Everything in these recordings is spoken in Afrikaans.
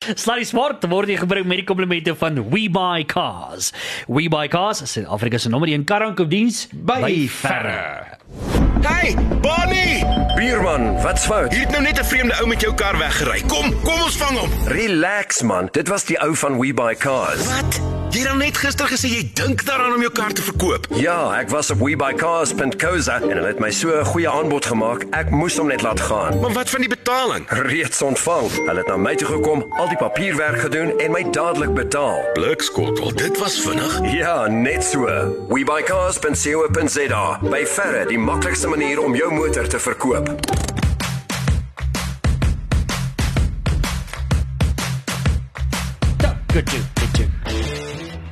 Sluddy Sport word hier gebring met die komplimente van We Buy Cars. We Buy Cars is Afrika se nommer 1 karankoopdiens by, by verre. Hey, Bonnie! Bierman, wat's fout? Jy het nou net 'n vreemde ou met jou kar weggery. Kom, kom ons vang hom. Relax man, dit was die ou van We Buy Cars. Wat? Jy het net gister gesê jy dink daaraan om jou kar te verkoop. Ja, ek was op webuycars.co.za en hulle het my so 'n goeie aanbod gemaak. Ek moes hom net laat gaan. Maar wat van die betaling? Reeds ontvang. Hulle het na my toe gekom, al die papierwerk gedoen en my dadelik betaal. Blikskottel, dit was vinnig. Ja, net so. webuycars.co.za. By verre die maklikste manier om jou motor te verkoop. Job.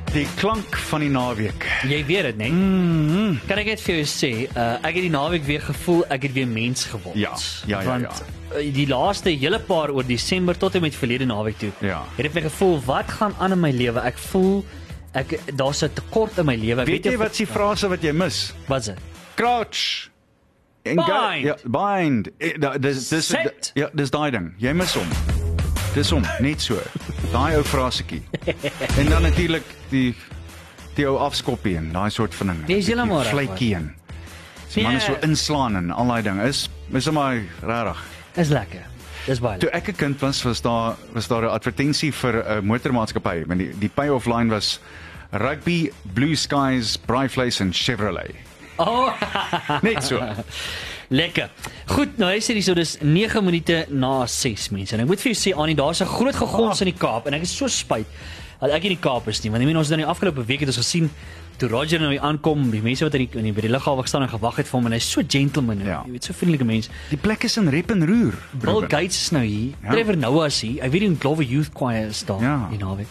Die klank van die naweek. Jy weet dit, né? Nee? Mm -hmm. Kan ek net vir jou sê, uh, ek het die naweek weer gevoel ek het weer mens geword. Ja, ja, ja, Want, ja. uh, die laaste hele paar oor Desember tot en met verlede naweek toe. Ja. Het ek weer gevoel wat gaan aan in my lewe? Ek voel ek daar's 'n tekort in my lewe. Ek Weet jy wat se frase wat jy mis? Wat is dit? Crouch. En Bind. Ja, bind. Eh, Dis dis Set. ja, dis daai ding. Jy mis hom. Dis hom, net so. Daai ou frasetjie. En dan natuurlik die die ou afskoppie en daai soort van ding. Dis heeltemal reg, Vletjie en. Die manne Ja. so inslaan en al daai ding is is maar regtig. Is lekker. Dis baie. Toe ek 'n kind was, was daar was daar 'n advertensie vir 'n motormaatskappy. Want die die pay-off line was Rugby, Blue Skies, Brightflace en Chevrolet. Oh, Net so. lekker. Goed, nou hy sê dis so dis 9 minute na 6 mense. En ek moet vir jou sê Annie, daar's 'n groot gegons in die Kaap en ek is so spyt dat ek in die Kaap is nie, want ek meen ons het in die afgelope week het ons gesien toe Roger nou hier aankom, die mense wat in die, in die by die lughawe gestaan en gewag het vir hom en hy's so gentleman, Ja. jy weet so vriendelike mens. Die plek is in rep en roer. Bill. Gates is nou hier. Ja. Trevor Noah is hier. Ek weet die Glover Youth Choir is daar Ja. die naweek.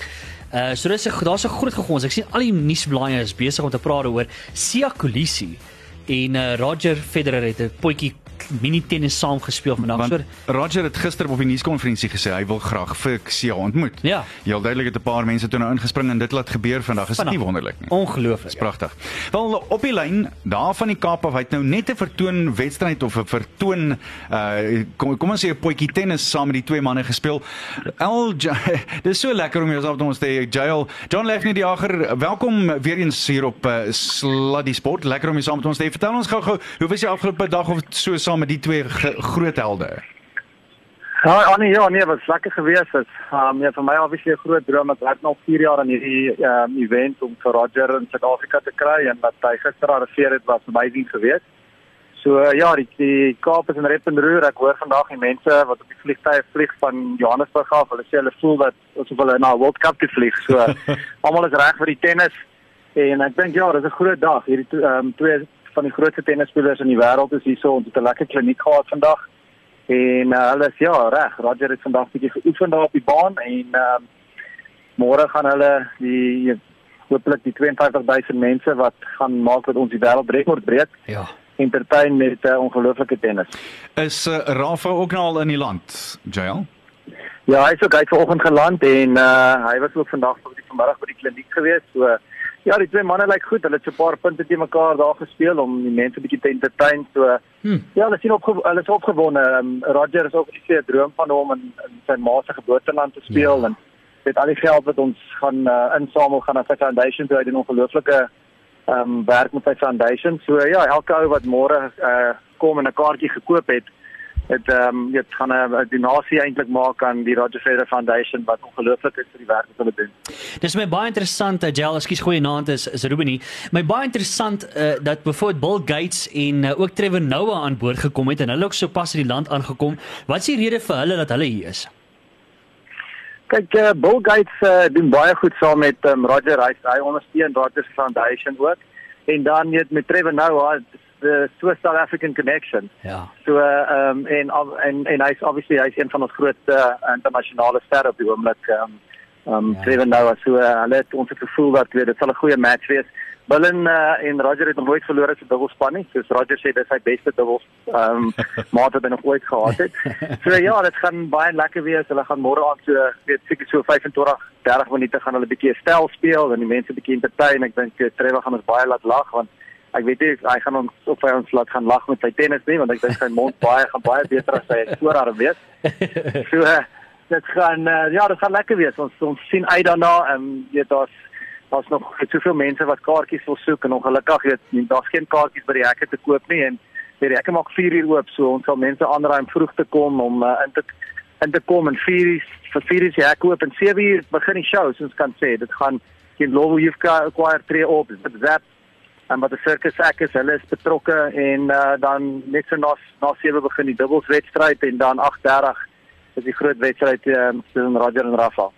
Uh so dis 'n daar's 'n groot gegons. Ek sien al die nuusblaaie is besig om te praat oor Sia Kolisi en uh, Roger Federer het 'n potjie mini tennis saam gespeel vandag. Want So Roger het gister op die nuuskonferensie gesê hy wil graag vir Sia ontmoet. Ja. Heel duidelik het 'n paar mense toe nou ingespring en dit laat gebeur vandag. Is dit nie wonderlik nie? ongelooflik. Ja. Pragtig. Wel op die lyn daar van die Kaap af, hy het nou net 'n vertoon wedstryd of 'n vertoon uh kom, kom ons sê 'n potjie tennis saam met die twee manne gespeel. El dis so lekker om jouself te ons te. Jail. John Lefney die Jager, welkom weer eens hier op uh, Sluddy Sport. Lekker om jou saam met ons te hê. Vertel ons gou-gou, hoe was die afgelope dag of so saam met die twee groot helde? Ja, Annie, ja, nee, wat lekker geweest het. Um ja, vir my obviously 'n groot droom. Ek werk nog 4 jaar aan hierdie um event om vir Roger in Suid-Afrika te kry en wat hy gister arriveer het was amazing geweest. So uh, ja, die, die Kaap is in rep en roer. Ek hoor vandag die mense wat op die vliegtuig vlieg van Johannesburg af, hulle sê hulle voel dat asof hulle na 'n World Cup te vlieg. So almal is reg vir die tennis en ek dink ja, dis 'n groot dag. Hierdie to- um twee van die grootste tennisspelers in die wêreld is hierso. Ons het 'n lekker kliniek gehad vandag. En uh, hulle is ja, reg. Roger het vandag bietjie geoefen daar op die baan en ehm môre gaan hulle die hopelik die 52000 mense wat gaan maak dat ons die wêreldrekord breek Ja. entertain met uh, ongelooflike tennis. Is uh, Rafa ook nou al in die land, Jail? Ja, hy is ook uit vanoggend geland en uh hy was ook vandag op die vanmiddag by die kliniek gewees. So ja, die twee manne lyk goed. Hulle het so 'n paar punte teen mekaar daar gespeel om die mense bietjie te entertain. So Hm. ja, hulle sien op hulle is opgewonde. Um, Roger is ook iets 'n droom van hom in, in sy ma se geboorteland te speel Ja. en met al die geld wat ons gaan uh, insamel gaan na sy foundation toe. Hy doen ongelooflike ehm um, werk met sy foundation. So ja, elke ou wat môre uh kom en 'n kaartjie gekoop het, het ehm um, dit gaan 'n donasie eintlik maak aan die Roger Federer Foundation wat ongelooflik is vir die werk wat hulle doen. Dis my baie interessant, uh, Jel, ekskuus goeie naam is is Ruben hier. My baie interessant uh, dat byvoorbeeld Bill Gates en uh, ook Trevor Noah aan boord gekom het en hulle ook sopas in die land aangekom. Wat is die rede vir hulle dat hulle hier is? Kyk, uh, Bill Gates uh, doen baie goed saam met um, Roger. Hy hy ondersteun Roger foundation ook. En dan net met Trevor Noah, the Swiss South African connection. Ja. So ehm um, en en en hy's obviously hy's een van ons grootste uh, internasionale sterre op die oomblik. Ehm um, ehm um, Ja. Trevor Noah so uh, hulle het ons het gevoel dat weet, dit sal 'n goeie match wees. Bill en, uh, en Roger het nog nooit verloor as 'n dubbelspan nie. Soos Roger sê, dis sy beste dubbels ehm um, maat wat hy nog ooit gehad het. So ja, dit gaan baie lekker wees. Hulle gaan môre aan so weet seker so 25 30 minute gaan hulle 'n bietjie stel speel en die mense bietjie entertain. Ek dink uh, Trevor gaan ons baie laat lag want ek weet nie hy gaan ons of hy ons laat gaan lag met sy tennis nie want ek dink sy mond baie gaan baie beter as sy voorarm wees. So uh, dit gaan uh, ja, dit gaan lekker wees. Ons ons sien uit daarna. Ehm um, weet daar's daar's nog soveel mense wat kaartjies wil soek en ongelukkig weet daar's geen kaartjies by die hekke te koop nie en die hekke maak 4 uur oop, so ons sal mense aanraai om vroeg te kom om uh, in te in te kom en 4 uur vir 4 uur die hekke oop en 7 uur begin die show, soos ons kan sê. Dit gaan teen Lowo Youth Choir tree op, dit zap en wat die sirkus ek is, hulle is betrokke en uh, dan net so na na 7 begin die dubbelswedstryd en dan 8:30 is die groot wedstryd um, tussen Roger en Rafa.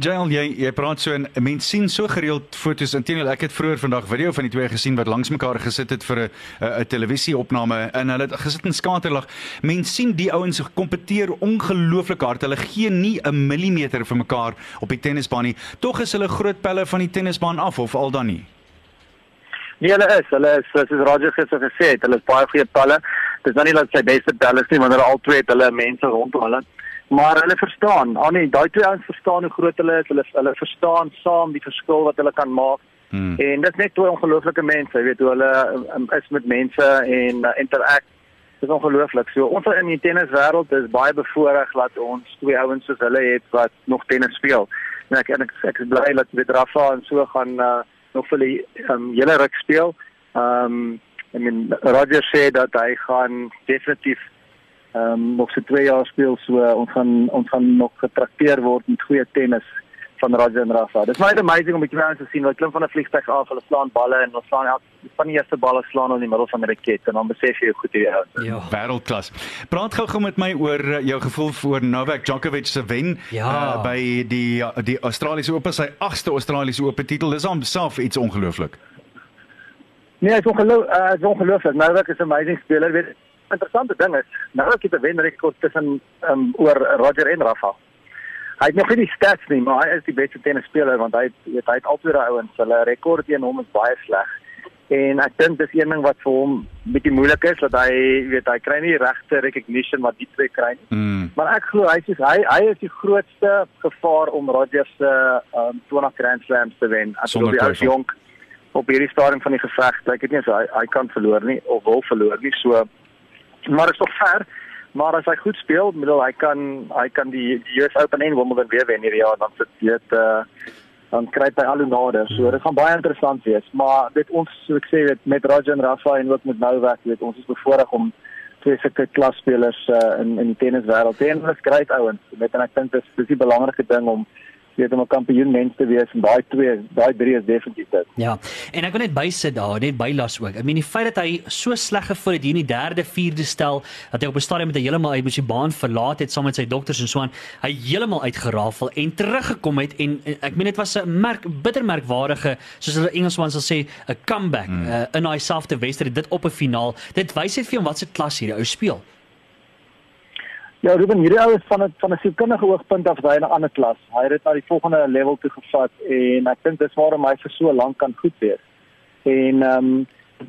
Jael, jy jy praat so en mense sien so gereeld foto's. Inteendeel, ek het vroeër vandag video van die twee gesien wat langs mekaar gesit het vir 'n 'n televisieopname en hulle het gesit in skaterlag. Mense sien die ouens kompeteer ongelooflik hard. Hulle gee nie 'n millimeter vir mekaar op die tennisbaan nie. Tog is hulle groot pelle van die tennisbaan af of al dan nie. Nee, hulle is, hulle is soos Roger gister gesê het, hulle is baie goeie pelle. Dis nou nie dat sy beste pelle is nie, want hulle al twee het hulle mense rondom hulle. Maar hulle verstaan. Ah nee, daai twee ouens verstaan hoe groot hulle is. Hulle hulle verstaan saam die verskil wat hulle kan maak. Hmm. En dit is net twee ongelooflike mense, jy weet hoe hulle um, is met mense en uh, interact. Dit is ongelooflik. So ons in die tenniswêreld is baie bevoorreg dat ons twee ouens soos hulle het wat nog tennis speel. En ek en ek, ek is bly dat dit Rafa en so gaan uh, nog vir die um, hele ruk speel. Ehm um, I mean Roger sê dat hy gaan definitief ehm um, nog so 2 jaar speel so uh, ons gaan ons gaan nog getrakteer word met goeie tennis van Roger en Rafa. Dit is baie amazing om met jou te sien wat klim van 'n vliegtuig af, hulle slaan balle en ons slaan elke van die eerste balle slaan in die middel van 'n raket en dan besef jy hoe goed jy is. Ja, wêreldklas. Praat gou-gou met my oor uh, jou gevoel vir Novak Djokovic se wen ja. uh, by die die Australiese Ope, sy 8ste Australiese Ope titel. Dis homself iets ongelooflik. Nee, dit is ongeloof, uh, is ongelooflik. Novak is 'n amazing speler. Weet interessante ding is, Novak het 'n wenrekord tussen um, oor Roger en Rafa. Hy het nog nie die stats nie, maar hy is die beste tennisspeler want hy weet hy het altyd daai ouens, hulle rekord teen hom is baie sleg. En ek dink dis een ding wat vir hom bietjie moeilik is dat hy weet hy kry nie regte recognition wat die twee kry nie. Mm. Maar ek glo hy is hy hy is die grootste gevaar om Roger se um, 20 Grand Slams te wen. As hy as jonk op hierdie stadium van die geveg, ek weet nie of hy hy kan verloor nie of wil verloor nie. So maar is nog ver. Maar as hy goed speel, bedoel hy kan hy kan die die US Open en Wimbledon weer wen hierdie jaar dan sit dit uh dan kry hy al hoe nader. So dit gaan baie interessant wees. Maar dit ons so ek sê dit met Roger en Rafa en ook met Novak, weet ons is bevoorreg om twee sulke klasspelers uh, in in die tenniswêreld te hê. Hulle is great ouens. Met en ek dink dit is dis 'n belangrike ding om weet om 'n kampioen mens te wees en daai twee daai drie is definitief dit. Ja. En ek wil net bysit daar, net bylas ook. Ek meen die feit dat hy so sleg gevoel het hier in die derde, vierde stel dat hy op 'n stadium met hy heeltemal uit die baan verlaat het saam met sy dokters en so aan, hy heeltemal uitgerafel en teruggekom het en, en ek meen dit was 'n merk bittermerkwaardige soos hulle Engelsman sal sê 'n comeback hmm. uh, in hy self te wedstryd dit op 'n finaal. Dit wys net vir hom wat se klas hierdie ou speel. Ja, Ruben, hierdie ou is van 'n van 'n sielkundige oogpunt af by 'n ander klas. Hy het dit na die volgende level toe gevat en ek dink dis waarom hy vir so lank kan goed wees. En ehm um,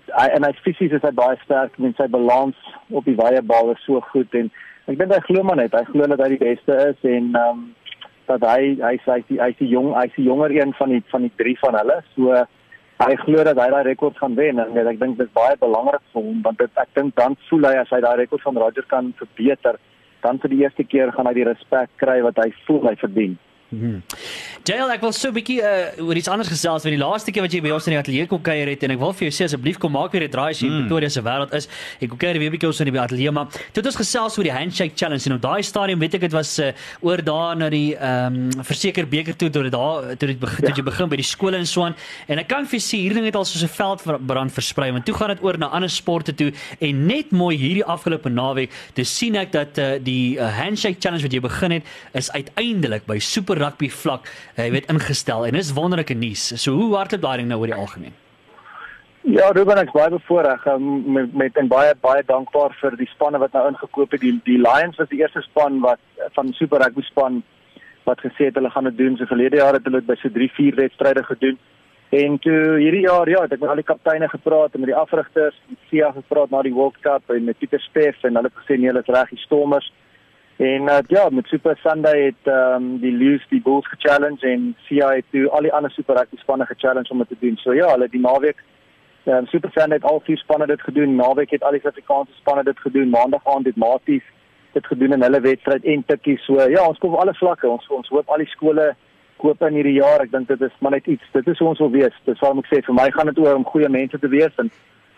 hy en hy fisies is hy baie sterk en sy balans op die wye bal is so goed en ek dink hy glo maar net, hy glo dat hy die beste is en ehm um, dat hy hy sê hy hy's die jong, hy's die jonger een van die van die drie van hulle. So hy glo dat hy daai rekord gaan wen en ek dink dit is baie belangrik vir hom want dit, ek dink dan voel hy as hy daai rekord van Roger kan verbeter dan vir die eerste keer gaan hy die respek kry wat hy voel hy verdien. Mhm. Jael, ek wil so 'n bietjie uh, oor iets anders gesels. Want die laaste keer wat jy by ons in die ateljee kom kuier het en ek wil vir jou sê asseblief kom maak weer 'n draai as jy in mm. Pretoria se wêreld is. Ek kom kuier weer 'n bietjie ons in die ateljee, maar toe het ons gesels oor die handshake challenge en op daai stadium weet ek dit was uh, oor daar na die ehm um, verseker beker toe toe daar toe dit begin ja. toe jy begin by die skole en so aan. En ek kan vir sê hierdie ding het al soos 'n veldbrand versprei. Want toe gaan dit oor na ander sporte toe en net mooi hierdie afgelope naweek, dis sien ek dat uh, die uh, handshake challenge wat jy begin het is uiteindelik by super rugby vlak, jy weet ingestel en dis wonderlike nuus. So hoe hardloop daai ding nou oor die algemeen? Ja, Ruben ek baie bevoorreg um, met met en baie baie dankbaar vir die spanne wat nou ingekoop het. Die die Lions was die eerste span wat van Super Rugby span wat gesê het hulle gaan dit doen. So verlede jaar het hulle dit by so 3, 4 wedstryde gedoen. En toe hierdie jaar ja, het ek met al die kapteine gepraat en met die afrigters, met Sia gepraat na die World Cup en met Pieter Steff en hulle het gesê nee, hulle is reg, die Stormers. En uh, ja, met Super Sunday het ehm um, die Lions die Bulls ge-challenge en CI het toe al die ander Super Rugby spanne ge-challenge om dit te doen. So ja, hulle die naweek ehm um, Super Sunday het al vier spanne dit gedoen. Naweek het al die Suid-Afrikaanse spanne dit gedoen. Maandag aand het Maties dit gedoen in hulle wedstryd en tikkie so. Ja, ons kom op alle vlakke. Ons ons hoop al die skole koop in hierdie jaar. Ek dink dit is maar net iets. Dit is hoe ons wil wees. Dis waarom ek sê vir my gaan dit oor om goeie mense te wees en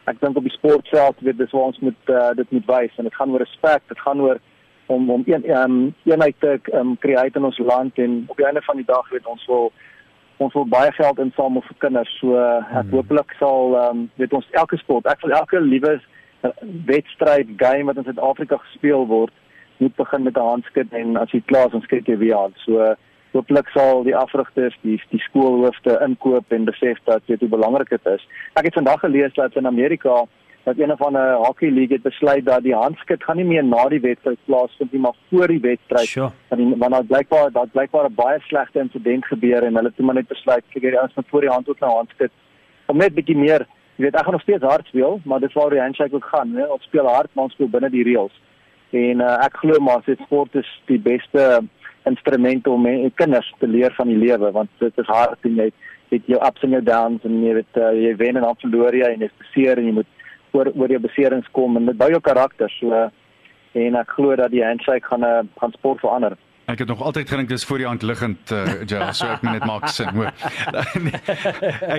ek dink op die sportveld weet dis waar ons moet uh, dit moet wys en dit gaan oor respek. Dit gaan oor om om een um, eenheid te um, create in ons land en op die einde van die dag weet ons wil ons wil baie geld insamel vir kinders. So uh, ek Hmm. hooplik sal um, weet ons elke sport, ek wil elke liewe uh, wedstryd game wat in Suid-Afrika gespeel word, moet begin met 'n handskud en as jy klaar is, dan skrik jy weer aan. So hooplik sal die afrigters, die die skoolhoofde inkoop en besef dat weet hoe belangrik dit is. Ek het vandag gelees dat in Amerika dat een van 'n hockey league het besluit dat die handskud gaan nie meer na die wedstryd plaasvind nie, maar voor die wedstryd. Sure. Want want daar blykbaar daar blykbaar 'n baie slegte insident gebeur en hulle het toe maar net besluit kyk hierdie ouens moet voor die hand ook nou handskud om net bietjie meer, jy weet ek gaan nog steeds hard speel, maar dis waar die handshake ook gaan, né? Ons speel hard, maar ons speel binne die reëls. En uh, ek glo maar dit sport is die beste instrument om men- kinders te leer van die lewe want dit is hard en jy het jou ups en jou downs en jy weet uh, jy wen en dan verloor jy en jy is beseer en jy moet oor oor jou beserings kom en dit bou jou karakter so en ek glo dat die handshake gaan 'n uh, gaan sport verander. Ek het nog altyd gedink dis voor die hand liggend uh, Jael, so ek moet net maak sin, hoor. Nee,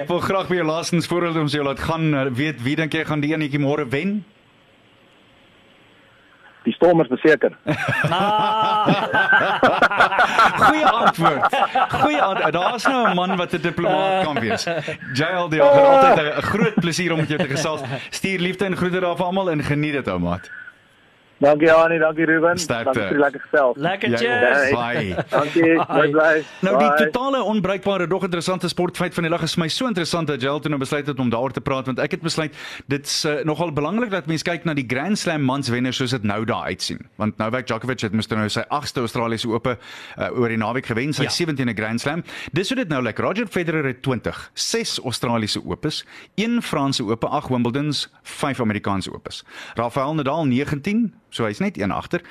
ek wil graag weer laastens voorbeeld om jou laat gaan uh, weet wie dink jy gaan die enetjie môre wen? Die stormers beseker. Goeie antwoord. Goeie antwoord. Daar's nou 'n man wat 'n diplomaat kan wees. Jael, die altyd 'n groot plesier om met jou te gesels. Stuur liefde en groete daar vir almal en geniet dit ou maat. Dankie Annie, dankie Ruben. Sterkte. Dankie vir lekker gesels. Lekker cheers. Bye. Dankie. Bye bye. Nou die Bye. totale onbruikbare dog interessante sportfeit van die dag is my so interessant dat Jael toe nou besluit het om daaroor te praat want ek het besluit dit's uh, nogal belangrik dat mense kyk na die Grand Slam mans wenners soos dit nou daar uitsien. Want Novak Djokovic het mos nou sy 8ste Australiese Ope uh, oor die naweek gewen, sy Ja. ja. 17de Grand Slam. Dis hoe dit nou lyk. Roger Federer het 20, 6 Australiese Opes, 1 Franse Ope, 8 Wimbledons, 5 Amerikaanse Opes. Rafael Nadal 19, so hy's net een agter.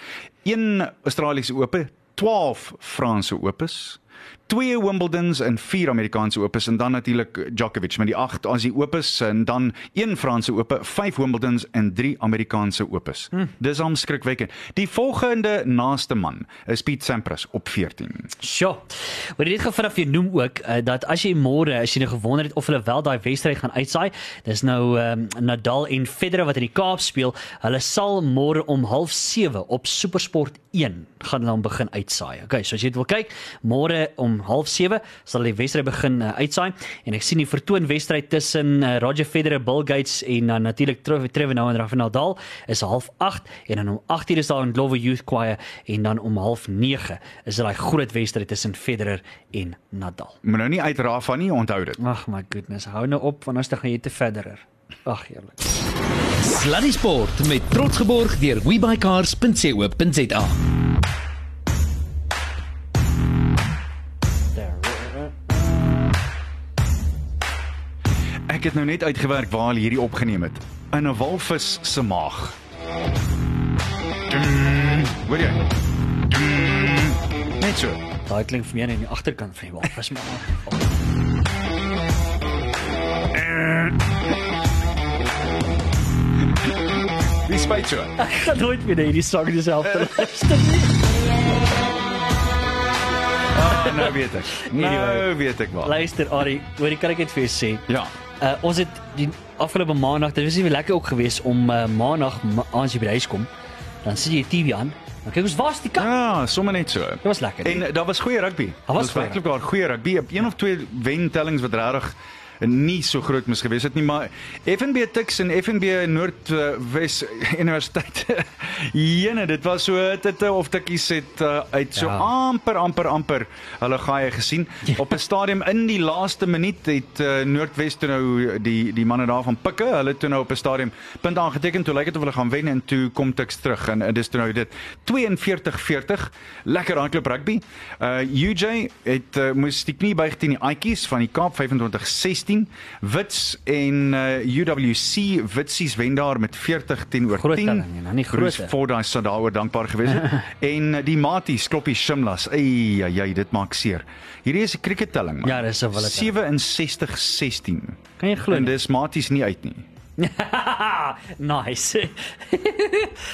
1 Australiese Ope, 12 Franse Opes, 2 Wimbledons en 4 Amerikaanse Opes en dan natuurlik Djokovic met die 8 Aussie Opes en dan 1 Franse Ope, 5 Wimbledons en 3 Amerikaanse Opes. Hmm. Dis omskrikwekkend. Die volgende naaste man is Piet Sampras op 14. Sjoe. Maar dit gaan vanaf jy noem ook uh, dat as jy môre as jy nou gewonder het of hulle wel daai wedstryd gaan uitsaai, dis nou um, Nadal en Federer wat in die Kaap speel, hulle sal môre om 07:30 op SuperSport 1 gaan hulle hom begin uitsaai. Okay, so as jy dit wil kyk, môre om 07:30 sal die wedstryd begin uh, uitsaai en ek sien die vertoon wedstryd tussen uh, Roger Federer, Bill Gates en dan uh, natuurlik Trevor Noah en Rafael Nadal is 08:30 en dan om 8:00 is daar 'n Glover Youth Choir en dan om 09:30 is dit daai groot wedstryd tussen Federer en Nadal. Moet nou nie uit Rafa nie, onthou dit. Ag my goodness, hou nou op want dan gaan jy te Federer. Ag eerlik. Sluddy Sport met trots geborg deur webycars.co.za. Ek het nou net uitgewerk waar hulle hierdie opgeneem het. In 'n walvis se maag. Hoor jy? Net so. Daai klink vir my aan die agterkant van die walvis maar. Wie spyt so? Ek gaan nooit weer hierdie sang dieselfde luister nie. Ah, nou weet ek. Nou weet ek wel. Luister Ari, hoor jy kan ek net vir jou sê. Ja. Uh ons het die afgelope maandag, dit was nie lekker ook geweest om uh, maandag ma aan jy by die huis kom. Dan sit jy die TV aan. Dan kyk ons waar's die kap. Ja, sommer net so. Dit was lekker. En daar was goeie rugby. Daar was goeie werklik daar goeie rugby. Een of twee wentellings wat regtig nie so groot mis gewees het nie, maar FNB Tuks en FNB Noordwes Universiteit. Jene, dit was so dit of tikkies het uh, uit so Ja. amper amper amper hulle gaai gesien. Ja. Op 'n stadium in die laaste minuut het uh, Noordwes toe nou die die manne daar van Pikke, hulle toe nou op 'n stadium punt aangeteken toe lyk dit of hulle gaan wen en toe kom Tuks terug en uh, dis toe nou dit 42-40 lekker hardloop rugby. Uh UJ het uh, moes die knie buig teen die Aitjies van die Kaap 25-16. Wits en uh, UWC Witsies wen daar met 40 teenoor 10. Groot telling, en dan nie groot, hè. Ford daai sou daaroor dankbaar gewees het. en uh, die Maties kloppie Shimlas. Ey, ja, ja, dit maak seer. Hierdie is 'n krikettelling man. Ja, dis 'n wille telling. 67-16. Kan jy glo? En dis Maties nie uit nie. nice.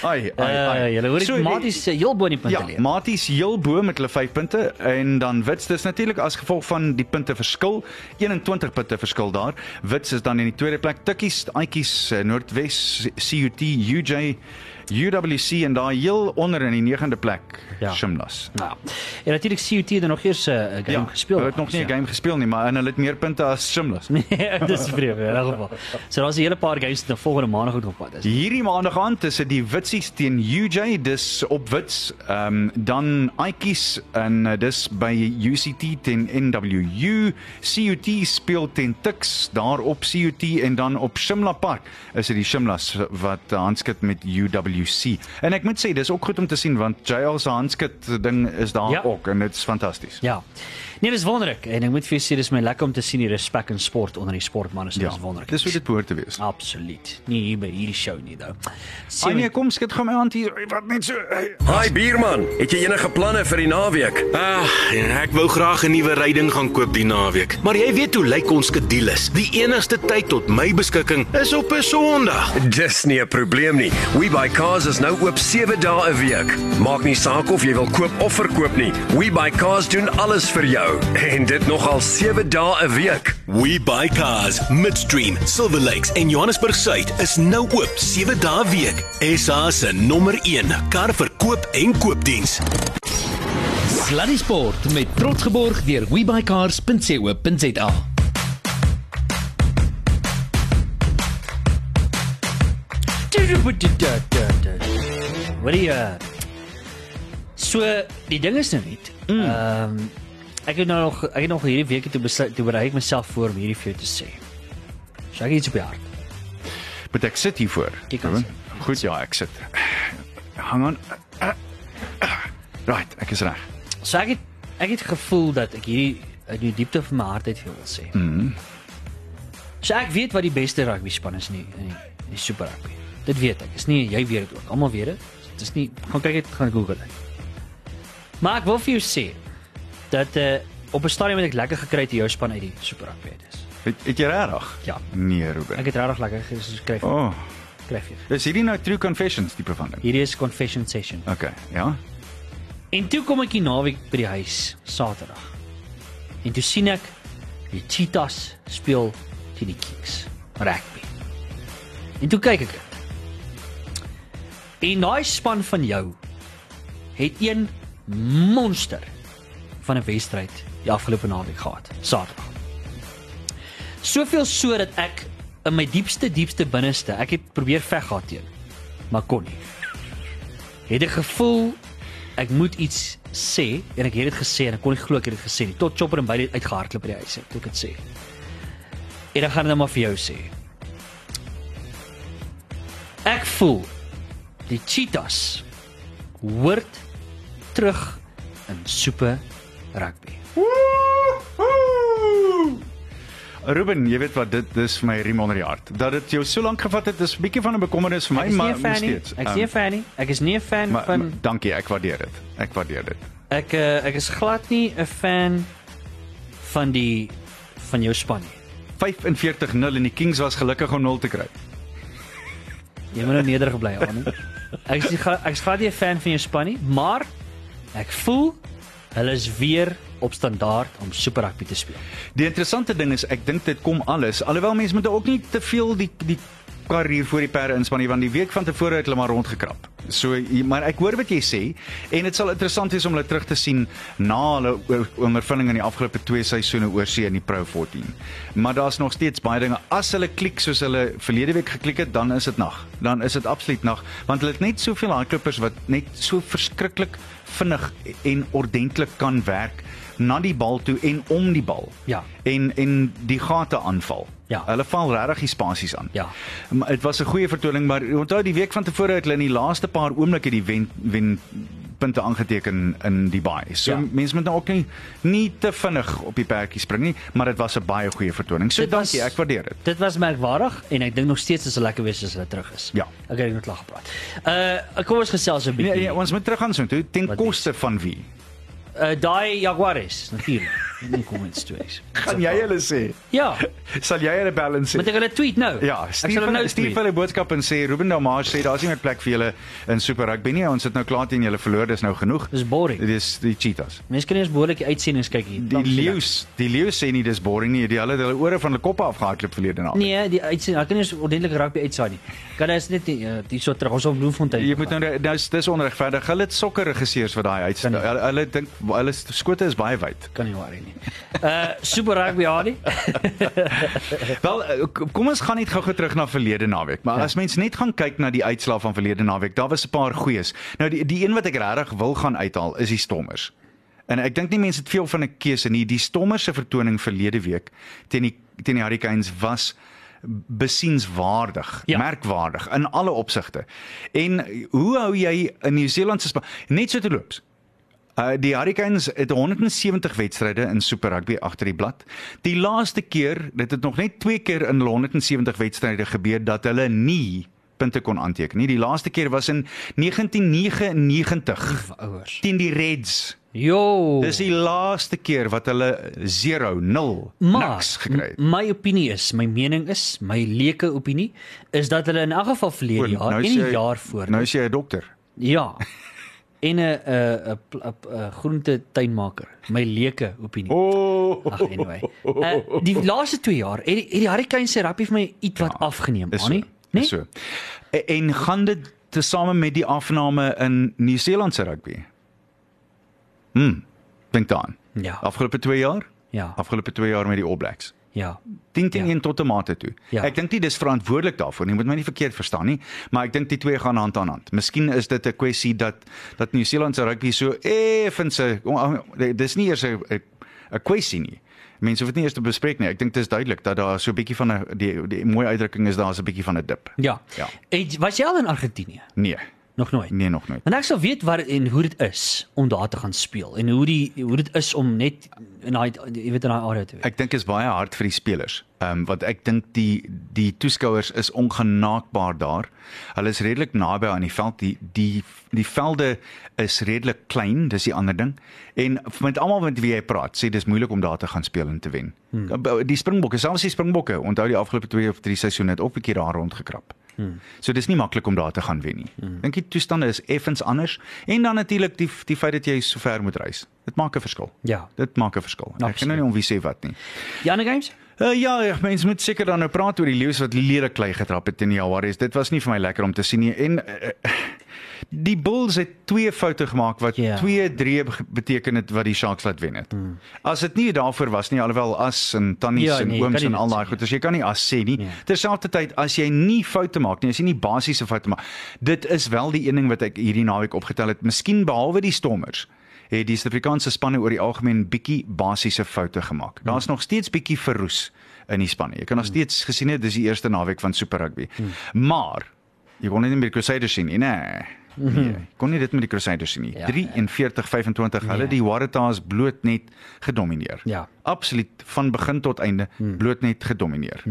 Ai, ai, Uh, ai. julle hoor So, ek Maties uh, heel bo in die punte Ja, leer. Maties heel bo met hulle 5 punte en dan Wits dis natuurlik as gevolg van die punte verskil, 21 punte verskil daar. Wits is dan in die tweede plek, Tikkies, Aitjies, eh, Noordwes, CUT, UJ, UWC en daar heel onder in die 9de plek, Ja. Shimlas. Ja. En natuurlik CUT het er nog eers 'n uh, game Ja, gespeel. Hulle het nog nie 'n game gespeel nie, maar en hulle het meer punte as Shimlas. Nee, dis vreemd in elk geval. So daar's 'n hele paar games wat volgende maandag goed op pad is. Hierdie maandag aan tussen die Witsies teen UJ, dis op Wits, ehm um, dan Aitjies en uh, dis by UCT teen NWU, CUT speel teen Tuks daar op CUT en dan op Shimla Park is dit die Shimlas wat uh, handskit met UWC. En ek moet sê dis ook goed om te sien want JL se handskit ding is daar Ja. ook en dit is fantasties. Ja. Nee, dis wonderlik en ek moet vir jou sê dis my lekker om te sien die respek in sport onder die sportmense. Dis wonderlik. dis hoe dit behoort te wees. absoluut. Nie hier by hierdie show nie, though. Ai nee, kom skud gou my hand hier wat net so. Hi bierman, het jy enige planne vir die naweek? Ah, en ek wou graag 'n nuwe ryding gaan koop die naweek. Maar jy weet hoe lyk ons skedules. Die enigste tyd tot my beskikking is op 'n Sondag. Dis nie 'n probleem nie. WeBuyCars is nou oop 7 dae 'n week. Maak nie saak of jy wil koop of verkoop nie. WeBuyCars doen alles vir jou en dit nogal 7 dae 'n week. We buy cars, Midstream, Silver Lakes en Johannesburg Suid is nou oop 7 dae week. SA se nommer 1 karverkoop en koopdiens. Sluddy Sport met trots geborg deur webycars.co.za. Wat die uh So die ding is nou net. Ehm um, ek het nou nog ek het nog hierdie week toe besluit toe berei ek myself voor om hierdie vir jou te sê. So ek het iets op die hart. Moet ek sit hier voor? Goed, ja, ek sit. Hang aan. Right, ek is reg. So ek het ek het gevoel dat ek hierdie uit die diepte van my hart uit wil sê. Mhm. So ek weet wat die beste rugby span is nie in die, in die super rugby. Dit weet ek. Dis nie jy weet dit ook. Almal weet dit. Dit is nie gaan kyk dit gaan Google dit. Maar ek wil vir jou sê dat uh, op 'n stadium het ek lekker gekry te jou span uit die super rugby uit is. Het, het jy regtig? Ja. Nee, Ruben. Ek het regtig lekker geskryf. O, oh, Skryf jy. is hierdie nou True Confessions tipe van ding? Hierdie is confession session. Okay, ja. En toe kom ek hier naweek by die huis Saterdag. En toe sien ek die Cheetahs speel teen die Kings rugby. En toe kyk ek dit. En daai span van jou het een monster van 'n wedstryd die afgelope naweek gehad, Saterdag. Soveel so dat ek in my diepste diepste binneste, ek het probeer veg gehad teen, maar kon nie. Het ek gevoel ek moet iets sê en ek het dit gesê en ek kon nie glo ek het dit gesê nie. Tot Chopper en dit uitgehardloop by die huis het toe ek dit sê. En ek gaan dit nou maar vir jou sê. Ek voel die Cheetahs hoort terug in Super Rugby. Ruben, jy weet wat dit dis vir my riem onder die hart. Dat dit jou so lank gevat het is 'n bietjie van 'n bekommernis vir my, Ek is nie maar fan nog nie. steeds. Ek is Ehm, nie 'n fan nie. Ek is nie 'n fan maar, van maar, dankie, ek waardeer dit. Ek waardeer dit. ek uh, ek is glad nie 'n fan van die van jou span nie. 45-0 en die Kings was gelukkig om 0 te kry. Jy moet nou nederig bly aan. Ek is nie ek is glad nie 'n fan van jou span nie, maar ek voel hulle is weer op standaard om Super Rugby te speel. Die interessante ding is ek dink dit kom alles alhoewel mense moet ook nie te veel die die kar hier voor die perde inspan nie want die week van tevore het hulle maar rondgekrap. So maar ek hoor wat jy sê en dit sal interessant wees om hulle terug te sien na hulle ondervinding in die afgelope twee seisoene oor see in die Pro 14. Maar daar's nog steeds baie dinge as hulle klik soos hulle verlede week geklik het, dan is dit nag. Dan is dit absoluut nag want hulle het net soveel hardlopers wat net so verskriklik vinnig en ordentlik kan werk na die bal toe en om die bal Ja. en en die gate aanval. Ja. Hulle val regtig die spasies aan. Ja. Maar dit was 'n goeie vertoning, maar onthou die week van tevore het hulle in die laaste paar oomblikke die wen wen punte aangeteken in die baai. So Ja. mense moet nou ook nie nie te vinnig op die perdjie spring nie, maar dit was 'n baie goeie vertoning. So Dit was- dankie, ek waardeer dit. Dit was merkwaardig en ek dink nog steeds is dit lekker wees as hulle terug is. Ja. Ek het net lag gepraat. Uh kom ons gesels 'n Nee, bietjie. nee, ons moet terug gaan so toe ten Wat koste van wie? Uh daai Jaguares natuurlik. Nie kom met stories. Gaan jy hulle sê? Ja, Sal jy hulle bel en sê? moet ek hulle tweet nou? Ja, stuur hulle nou stuur hulle boodskap en sê Ruben Damage sê daar's nie meer plek vir julle in Super Rugby nie. Ons het nou klaar teen julle verloor, dis nou genoeg. Dis boring. Dit is die cheetahs. Mense kan nie eens behoorlik die uitsendings kyk hier. Die leeu's, die leeu's sê nie dis boring nie. Die hulle het hulle ore van hulle koppe afgehardloop verlede naweek. Nee, die uitsending, ek kan nie eens ordentlik rugby uitsaai nie. Kan dit is net nie, uh, die so terug ons op Bloemfontein. Jy moet nou dis dis onregverdig. Hulle het sokker regisseurs vir daai uit. Kan nie. Hulle, hulle dink hulle skote is baie wyd. kan nie worry nie. Uh super rugby Adi. Wel, eh, kom ons gaan net gou-gou terug na verlede naweek. Maar ja. as mens net gaan kyk na die uitslae van verlede naweek, daar was 'n paar goeies. Nou die die een wat ek regtig wil gaan uithaal is die Stormers. En ek dink nie mense het veel van 'n keuse nie. Die Stormers se vertoning verlede week teen die teen die Hurricanes was besienswaardig, ja. merkwaardig in alle opsigte. En hoe hou jy 'n Nieu-Seelandse span net so te loops? Uh die Hurricanes het 170 wedstryde in Super Rugby agter die blad. Die laaste keer, dit het nog net twee keer in hulle 170 wedstryde gebeur dat hulle nie punte kon aanteken nie. Die laaste keer was in 1999 Ouers. teen die Reds. Jo. Dis die laaste keer wat hulle 0 0 Maar niks gekry het. my opinie is, my mening is, my leuke opinie is dat hulle in elk geval verlede jaar en is die jy- jaar voor. Nou is jy 'n dokter. Ja. En 'n 'n 'n 'n- 'n groente tuinmaker. My leuke opinie. Oh, Ag anyway. Uh, die laaste 2 jaar het die, het die Hurricanes se rugby vir my ietwat ja, afgeneem, Is so. Annie. Nee? So. En, en gaan dit tesame met die afname in Nieu-Seeland se rugby? Hm. Dink daaraan. Ja. Afgelope 2 jaar? Ja. Afgelope 2 jaar met die All Blacks. Ja. 10 teen Ja. 1 tot tomate toe. Ja. Ek dink nie dis verantwoordelik daarvoor nie. Moet my nie verkeerd verstaan nie, maar ek dink die twee gaan hand aan hand. Miskien is dit 'n kwessie dat dat Nieu-Seeland se rugby so effens 'n dis nie eers 'n 'n 'n kwessie nie. Mense hoef dit nie eers te bespreek nie. Ek dink dit is duidelik dat daar so 'n bietjie van 'n die die mooi uitdrukking is daar's 'n bietjie van 'n dip. Ja. Ja. Het, was jy al in Argentinië? Nee, Nog nooit. nee nog nooit. Want ek sou weet wat en hoe dit is om daar te gaan speel en hoe die hoe dit is om net in daai jy weet in daai area te wees. Ek dink is baie hard vir die spelers. Ehm um, want ek dink die die toeskouers is ongenaakbaar daar. Hulle is redelik naby aan die veld. Die die die velde is redelik klein, dis die ander ding. En met almal met wie jy praat, sê dis moeilik om daar te gaan speel en te wen. Hmm. Die Springbokke, selfs die Springbokke, onthou die afgelope 2 of 3 seisoene het op 'n keer daar rondgekrap. Hmm. So dis nie maklik om daar te gaan wen nie. Hmm. Dink die toestande is effens anders en dan natuurlik die die feit dat jy so ver moet reis. Dit maak 'n verskil. Ja. Dit maak 'n verskil. Ek kan Absoluut. nou nie om wie sê wat nie. Die ander games? Uh, ja, ja, mense moet seker dan nou praat oor die leeu's wat lelik klei getrap het in die Jaguars. Dit was nie vir my lekker om te sien nie. En uh, die Bulls het twee foute gemaak wat Ja. 2-3 beteken het wat die Sharks laat wen het. Hmm. As dit nie daarvoor was nie, alhoewel as en tannies Ja, en nee, ooms en al daai goed, as jy kan nie as sê nie. Ja. Terselfdertyd as jy nie foute maak nie, as jy nie basiese foute maak. Dit is wel die een ding wat ek hierdie naweek opgetel het. Miskien behalwe die Stormers het die Suid-Afrikaanse spanne oor die algemeen bietjie basiese foute gemaak. Daar's nog steeds bietjie verroes in die spanne. Jy kan nog steeds gesien het dis die eerste naweek van Super Rugby. Maar jy kon net nie meer Crusaders sien nie, nee. Nee, kon nie dit met die Crusaders sien nie. Ja, 43-25 hulle Nee. die Waratahs bloot net gedomeineer. Ja. Absoluut van begin tot einde bloot net gedomeineer.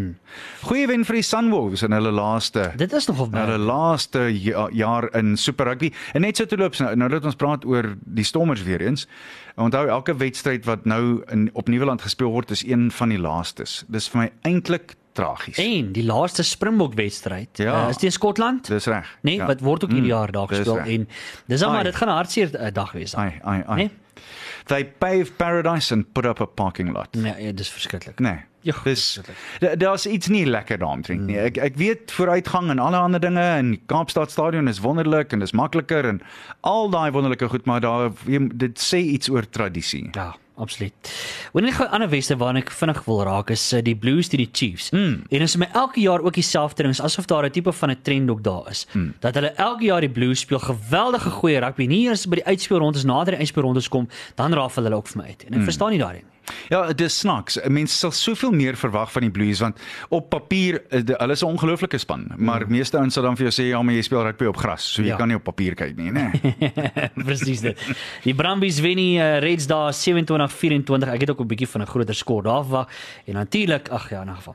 Goeie wen vir die Sunwolves in hulle laaste Dit is nogal hulle baie. laaste ja, jaar in Super Rugby. En net so te loop nou, nou dat ons praat oor die Stormers weer eens. Onthou elke wedstryd wat nou in op Nieuweland gespeel word is een van die laastes. Dis vir my eintlik tragies. En die laaste Springbok wedstryd Ja. uh, is teen Skotland. Dis reg. Nee, Ja. wat word ook hierdie Mm, jaar daar gespeel reg. en dis maar dit gaan 'n hartseer uh, dag wees. Ai ai ai. Nee? They paved paradise and put up a parking lot. Nee, ja, dis verskriklik. Nee. Ja, Dis daar's iets nie lekker daaromtrent nie. Ek ek weet vooruitgang en alle ander dinge en Kaapstad stadion is wonderlik en dis makliker en al daai wonderlike goed, maar daar dit sê iets oor tradisie. Ja, absoluut. Wanneer ek gou 'n ander weste waarna ek vinnig wil raak is uh, die Blues teen die Chiefs. Mm. En is my elke jaar ook dieselfde ding, asof daar 'n tipe van 'n trend ook daar is. Mm. Dat hulle elke jaar die Blues speel geweldige goeie rugby. Nie eers by die uitspelrondes nader die uitspelrondes kom, dan raafel hulle ook vir my uit. En ek mm. verstaan nie daarin. Ja, dis snaaks. Mense sal soveel meer verwag van die Blues want op papier is die- hulle is 'n ongelooflike span, maar mm. meeste ouens sal dan vir jou sê ja, maar jy speel rugby op gras, so jy Ja. kan nie op papier kyk nie, né? Presies dit. Die Brumbies wen die uh, Reds daar 27-24. Ek het ook 'n bietjie van 'n groter skoor daar verwag. En natuurlik, ag ja, in 'n geval.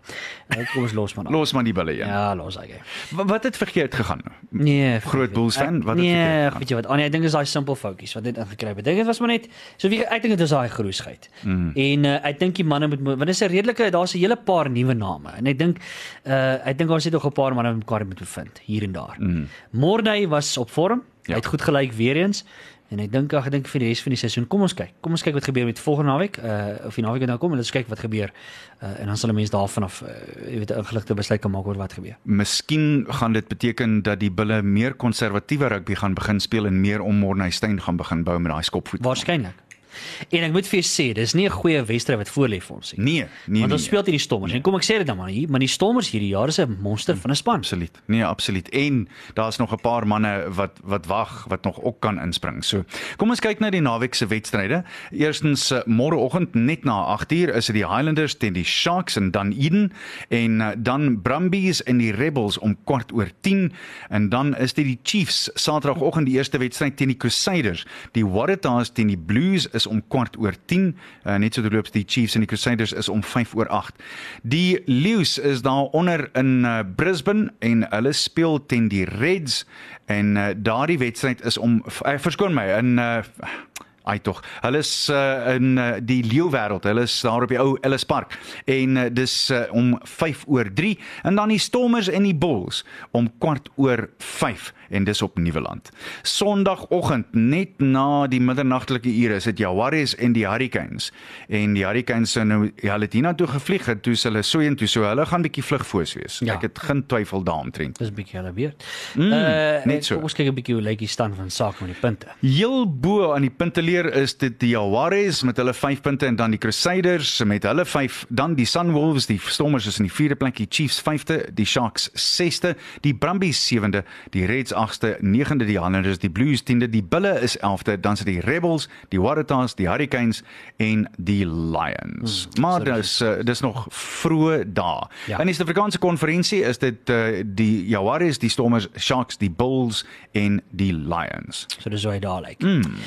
Nou, kom ons los maar. Los maar die bulle een. Ja, los hy. Wa- Wat het verkeerd gegaan? Nee, Groot Bulls fan, wat het nee, verkeerd nee, weet jy wat? Annie, ek dink dis daai simpel foutjies wat net ingekry het. Ek dink dit was maar net so wie ek dink dit is daai groesheid. Mm. En uh, ek dink die manne moet want is 'n redelike daar's 'n hele paar nuwe name en ek dink uh ek dink ons het nog 'n paar manne wat mekaar moet bevind hier en daar. Mm. Morney was op vorm. Ja. Hy het goed gelyk weer eens. En ek dink ag ek dink vir die res van die seisoen. Kom ons kyk. Kom ons kyk wat gebeur met volgende naweek. Uh of die naweek nou kom en ons kyk wat gebeur. Uh en dan sal 'n mens daarvan af uh, jy weet 'n ingeligte besluit kan maak oor wat gebeur. Miskien gaan dit beteken dat die bulle meer konservatiewe rugby gaan begin speel en meer om Morneystein gaan begin bou met daai skopvoet. Waarskynlik. En ek moet vir jou sê, dis nie 'n goeie wedstryd wat voor lê vir ons nie. Nee, nee. Want ons nee. speel teen die Stormers. En kom ek sê dit dan maar hier, maar die Stormers hierdie jaar is 'n monster van 'n span. Absoluut. Nee, absoluut. En daar's nog 'n paar manne wat wat wag wat nog ook kan inspring. So, kom ons kyk na die naweek se wedstryde. Eerstens uh, môreoggend net na 8uur is dit die Highlanders teen die Sharks in Dunedin en uh, dan Brumbies en die Rebels om kwart oor 10 en dan is dit die Chiefs Saterdagoggend die eerste wedstryd teen die Crusaders. Die Waratahs teen die Blues is om kwart oor 10. Uh, net so terloops die Chiefs en die Crusaders is om 5 oor 8. Die Lions is daar onder in uh, Brisbane en hulle speel teen die Reds en uh, daardie wedstryd is om uh, verskoon my in uh, Ai tog. Hulle is uh, in uh, die leeu wêreld. Hulle is daar op die ou Ellis Park en uh, dis uh, om 5 oor 3 en dan die Stormers en die Bulls om kwart oor 5 en dis op Nieuweland. Sondagoggend net na die middernagtelike ure is dit Jaguars en die Hurricanes. En die Hurricanes sou nou ja, hulle het hiernatoe gevlieg het toe hulle so intoe so hulle gaan bietjie vlugfoos wees. Ja. Ek het geen twyfel daaromtrent. Dis bietjie hulle weer. Mm, uh, net so. Ons kyk 'n bietjie hoe lyk die stand van sake met die punte. Heel bo aan die punteleer is dit die Jaguars met hulle 5 punte en dan die Crusaders met hulle 5, dan die Sunwolves, die Stormers is in die 4de plek, die Chiefs 5de, die Sharks 6de, die Brumbies 7de, die Reds 8ste, 9de die Highlanders, die Blues 10de, die Bulle is 11de, dan sit die Rebels, die Waratahs, die Hurricanes en die Lions. Hmm, maar dis uh, dis nog vroeë dae. Ja. In die Suid-Afrikaanse konferensie is dit uh, die Jaguars, die Stormers, Sharks, die Bulls en die Lions. So dis hoe hy daar lyk. Mm.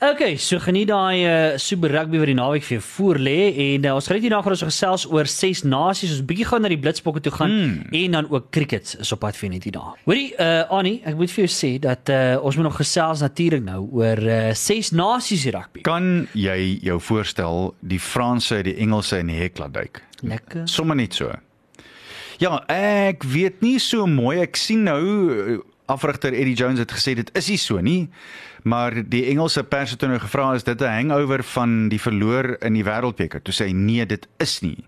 Okay, so geniet daai uh, Super Rugby wat die naweek vir jou voor lê en uh, ons gaan net hierna gaan ons gesels oor ses nasies. Ons bietjie gaan na die Blitsbokke toe gaan mm. en dan ook cricket is op pad vir net hierna. Hoorie, uh, Annie, ek moet vir jou sê dat uh, ons moet nog gesels natuurlik nou oor uh, ses nasies rugby. Kan jy jou voorstel die Franse, die Engelse en die hek laat duik? Lekker. Sommige net so. Ja, ek weet nie so mooi. Ek sien nou afrigter Eddie Jones het gesê dit is nie so nie. Maar die Engelse pers het nou gevra is dit 'n hangover van die verloor in die wêreldbeker. Toe sê hy nee, dit is nie.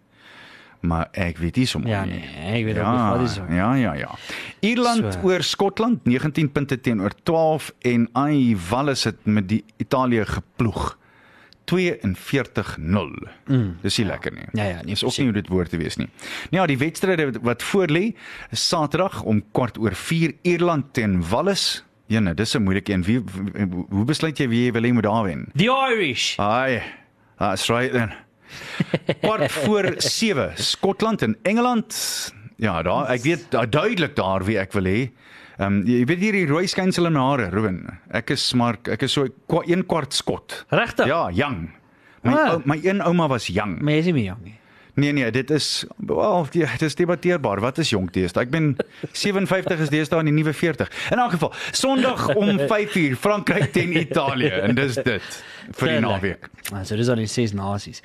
Maar ek weet nie so mooi Ja, nie. nee, ek weet ook nie wat is so. Ja, ja, ja. Ierland So. oor Skotland 19 punte teenoor 12 en ai Wallis het met die Italië geploeg. 42-0. Mm, Dis nie ja. lekker nie. Ja, ja, nie Dis ook nie hoe dit woord te wees nie. Nou ja, die wedstryde wat- wat voor lê, is Saterdag om kwart oor 4 Ierland teen Wallis. Jene, dis 'n moeilike een. Wie, wie hoe besluit jy wie jy wil hê moet daar wen? The Irish. Ai. That's right then. Kwart voor 7 Skotland en Engeland. Ja, daar ek weet da- duidelik daar wie ek wil hê. Ehm um, jy weet hier die rooi skynsel in my hare, Ruben. Ek is maar ek is so kwa, een kwart skot. Regtig? Ja, young. My Ah. ou, my een ouma was young. Maar jy is nie jong nie. Nee nee, dit is wel ja, dit is debatteerbaar. Wat is jonk deesdae? Ek ben 57 is deesdae in die nuwe 40. In elk geval, Sondag om 5uur Frankryk teen Italië en dis dit vir die naweek. Ah, so dis al die ses nasies.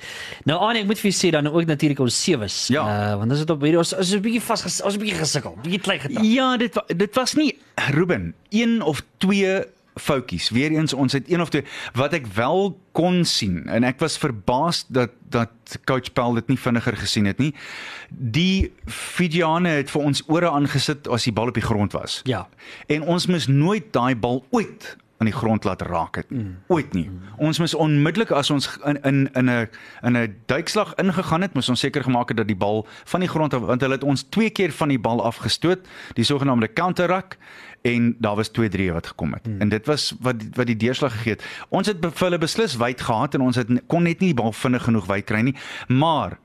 Nou Annie, ek moet vir sê dan ook natuurlik ons sewes. Ja. Uh, want ons het op hierdie ons ons is 'n bietjie vas ons 'n bietjie gesukkel, bietjie klein getrap. Ja, dit dit was nie Ruben, een of twee foutjies. Weereens ons het een of twee wat ek wel kon sien en ek was verbaas dat dat coach Paul dit nie vinniger gesien het nie. Die Fijiane het vir ons ore aangesit as die bal op die grond was. Ja. En ons mis nooit daai bal ooit aan die grond laat raak het. Mm. Ooit nie. Mm. Ons mis onmiddellik as ons in in in 'n in 'n duikslag ingegaan het, moes ons seker gemaak het dat die bal van die grond af want hulle het ons twee keer van die bal afgestoot, die sogenaamde counter-ruck en daar was 2-3 wat gekom het. Mm. En dit was wat wat die deurslag gegee het. Ons het vir hulle beslis wyd gehad en ons het kon net nie die bal vinnig genoeg wyd kry nie. Maar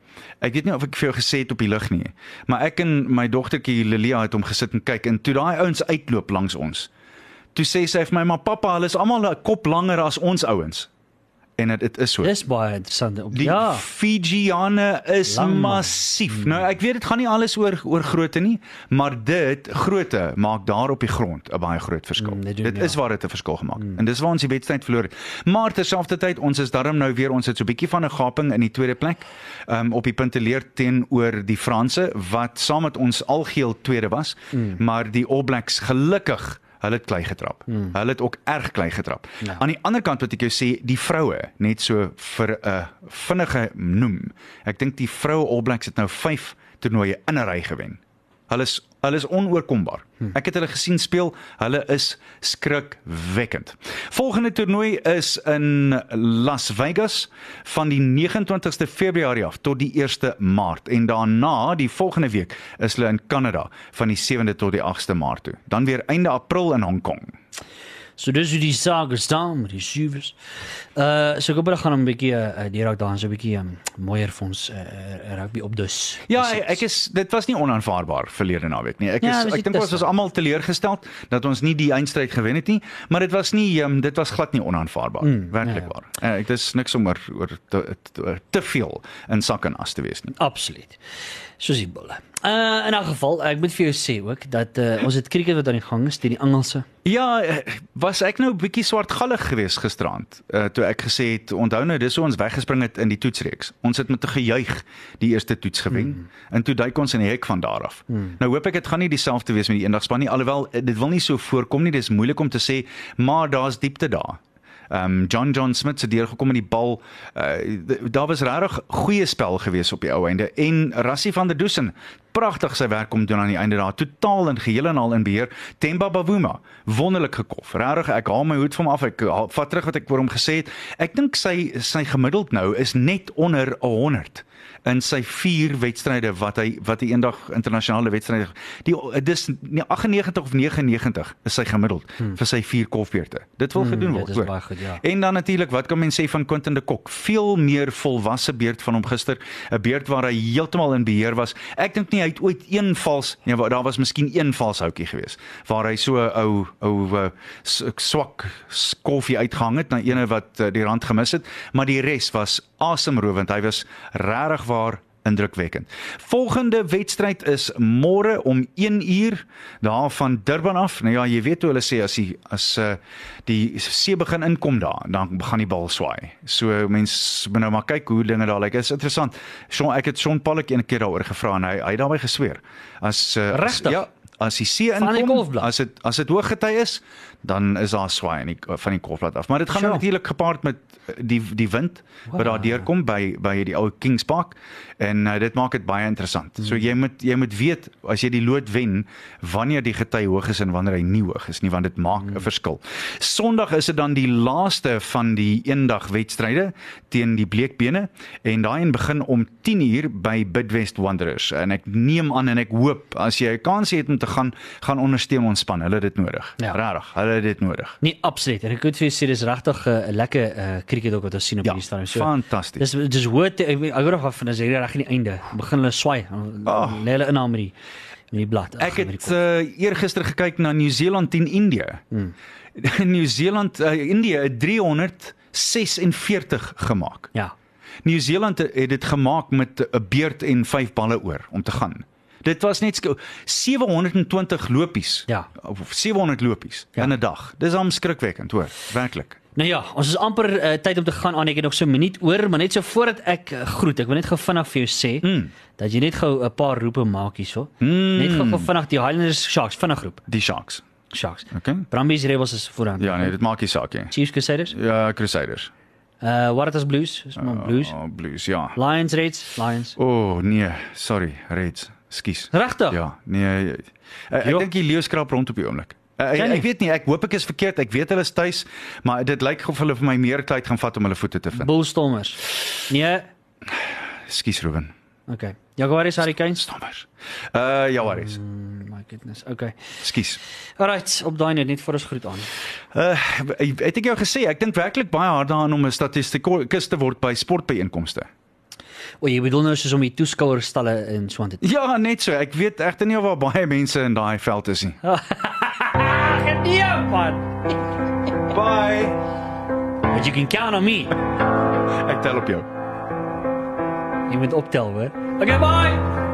Ek weet nie of ek vir jou gesê het op die lug nie, maar ek en my dogtertjie Lilia het hom gesit en kyk en toe daai ouens uitloop langs ons. Toe sê sy vir my, "Maar pappa, hulle is almal 'n kop langer as ons ouens." en dit dit is so. Dis baie interessant. Op, Die ja. Fijiane is Lang, massief. Nou ek weet dit gaan nie alles oor oor grootte nie, maar dit grootte maak daar op die grond 'n baie groot verskil. Mm, dit doen, dit ja. is waar dit 'n verskil gemaak het. En dis waar ons die wedstryd verloor het. Maar terselfdertyd ons is darm nou weer ons het so 'n bietjie van 'n gaping in die tweede plek. Um op die punteleer teenoor die Franse wat saam met ons algeheel tweede was, Mm. maar die All Blacks gelukkig Hulle het klei getrap. Mm. Hulle het ook erg klei getrap. Ja. Aan die ander kant wat ek jou sê, die vroue, net so vir 'n uh, vinnige noem. Ek dink die vroue All Blacks het nou 5 toernooie in 'n ry gewen. Hulle is hulle is onoorkombaar. Ek het hulle gesien speel. Hulle is skrikwekkend. Volgende toernooi is in Las Vegas van die 29ste Februarie af tot die 1ste Maart en daarna die volgende week is hulle in Kanada van die 7de tot die 8ste Maart toe. Dan weer einde April in Hong Kong. So dis hoe die sake staan met die suivers. Uh so hulle gaan 'n bietjie uh, die raak daar so 'n bietjie um, mooier vir ons uh, rugby op dus. Ja, ek, ek is dit was nie onaanvaarbaar verlede naweek nie. Ek Ja, is dis ek dink ons was almal teleurgestel dat ons nie die eindstryd gewen het nie, maar dit was nie um, dit was glad nie onaanvaarbaar. Mm, Werklik ja, ja. waar. Uh, ek dis niks om oor oor te, te, te veel in sak en as te wees nie. Absoluut. Soos die bulle. Uh in 'n geval, ek moet vir jou sê ook dat uh, ons het cricket wat aan die gang is teen die Engelse. Ja, eh, was ek nou 'n bietjie swartgallig geweest gisterand. Uh toe ek gesê het, onthou nou, dis hoe ons weggespring het in die toetsreeks. Ons het met 'n gejuig die eerste toets gewen mm. en toe duik ons in die hek van daar af. Mm. Nou hoop ek dit gaan nie dieselfde wees met die eendagspan nie, alhoewel dit wil nie so voorkom nie. Dis moeilik om te sê, maar daar's diepte daar. Ehm um, John John Smith se deurgekom in die bal. Uh daar was regtig goeie spel gewees op die ou einde en Rassie van der Dusen pragtig sy werk kom doen aan die einde daar. Totaal en geheel en al in beheer. Temba Bavuma wonderlik gekof. Regtig ek haal my hoed vir hom af. Ek haal- vat terug wat ek oor hom gesê het. Ek dink sy sy gemiddeld nou is net onder 100 in sy vier wedstryde wat hy wat hy eendag internasionale wedstryde die dis nie 98 of 99 is sy gemiddeld hmm. vir sy vier kolfbeurte. Dit wil gedoen dit word. is hoor. baie goed, ja. En dan natuurlik, wat kan mens sê van Quentin de Kok? Veel meer volwasse beerd van hom gister, 'n beerd waar hy heeltemal in beheer was. Ek dink nie hy het ooit een vals, nee, daar was miskien een valshoutjie geweest waar hy so 'n ou ou s- swak koffie uitgehang het na ene wat uh, die rand gemis het, maar die res was asemrowend. Hy was regtig waar indrukwekkend. Volgende wedstryd is môre om 1 uur daar van Durban af. Nou ja, jy weet hoe hulle sê as die as uh, die see begin inkom daar, dan begin die bal swaai. So mense moet nou maar kyk hoe dinge daar lyk. Dit is interessant. Sean, ek het Sean Pollock een keer daaroor gevra en hy hy het daarby gesweer. As uh, Regtig? ja, as die see inkom, as dit as dit hoog gety is, dan is daar swaai in die van die kolfblad af. Maar dit gaan Sure. natuurlik gepaard met eh, die die wind wat daar deurkom by by die ou Kings Park en uh, dit maak dit baie interessant. So jy moet jy moet weet as jy die lood wen wanneer die gety hoog is en wanneer hy nie hoog is nie want dit maak 'n verskil. Sondag is dit dan die laaste van die eendag wedstryde teen die Bleekbene en daai een begin om 10uur by Bidwest Wanderers en ek neem aan en ek hoop as jy 'n kans het om te gaan gaan ondersteun ons span. Hulle het dit nodig. Ja. Regtig, hulle het dit nodig. Nee, absoluut. En ek moet vir jou sê dis regtig 'n uh, lekker uh, cricket ook wat ons sien op Ja, hierdie stadium. So fantasties. Dis dis hoor ek ek hoor nog van as jy reg aan die einde begin hulle swaai. Oh. Lê hulle in met die met die blad. Ek het uh, eergister gekyk na Nieu-Seeland teen Indië. Hmm. Nieu-Seeland uh, Indië het 346 gemaak. ja. Nieu-Seeland het dit gemaak met 'n beurt en 5 balle oor om te gaan. Dit was net skou- 720 lopies. Ja. Of 700 lopies Ja. in 'n dag. Dis am skrikwekkend, hoor. Werklik. Nou ja, ons is amper uh, tyd om te gaan aan. Ek het nog so 'n minuut oor, maar net so voordat ek uh, groet, ek wil net gou vinnig vir jou sê Mm. dat jy net gou 'n paar roepe maak hierso. Mm. Net gou vinnig die Highlanders Sharks vinnig roep. Die Sharks. Sharks. Okay? Brumbies Rebels is vooraan. Ja, nee, dit maak nie saak nie. Chiefs Crusaders. Ja, Crusaders. Uh Waratahs Blues, is maar Blues. Oh, blues, ja. Lions Reds, Lions. O, oh, nee, sorry, Reds. Skus. Regtig? Ja, nee. Uh, ek Jo. dink die leeu skraap rond op die oomblik. Uh, ek, jy? ek weet nie, ek hoop ek is verkeerd. Ek weet hulle is tuis, maar dit lyk of hulle vir my meer tyd gaan vat om hulle voete te vind. Bullstormers. Nee, Skus Ruben. okay. Jaguars Hurricanes. Stommers. Uh ja, waar is? Mm, my goodness. Okay. Skus. Alright, op daai net net vir ons groet aan. Uh het ek jou gesê, ek dink werklik baie hard daaraan om 'n statistikus te word by sportbyeenkomste. O, jy bedoel nou soos om die toeskouerstalle in Swart te Ja, net so. Ek weet egter nie of daar baie mense in daai veld is nie. Nee, man. Bye. But you can count on me. Ek tel op jou. Jy moet optel, hoor. Okay, bye.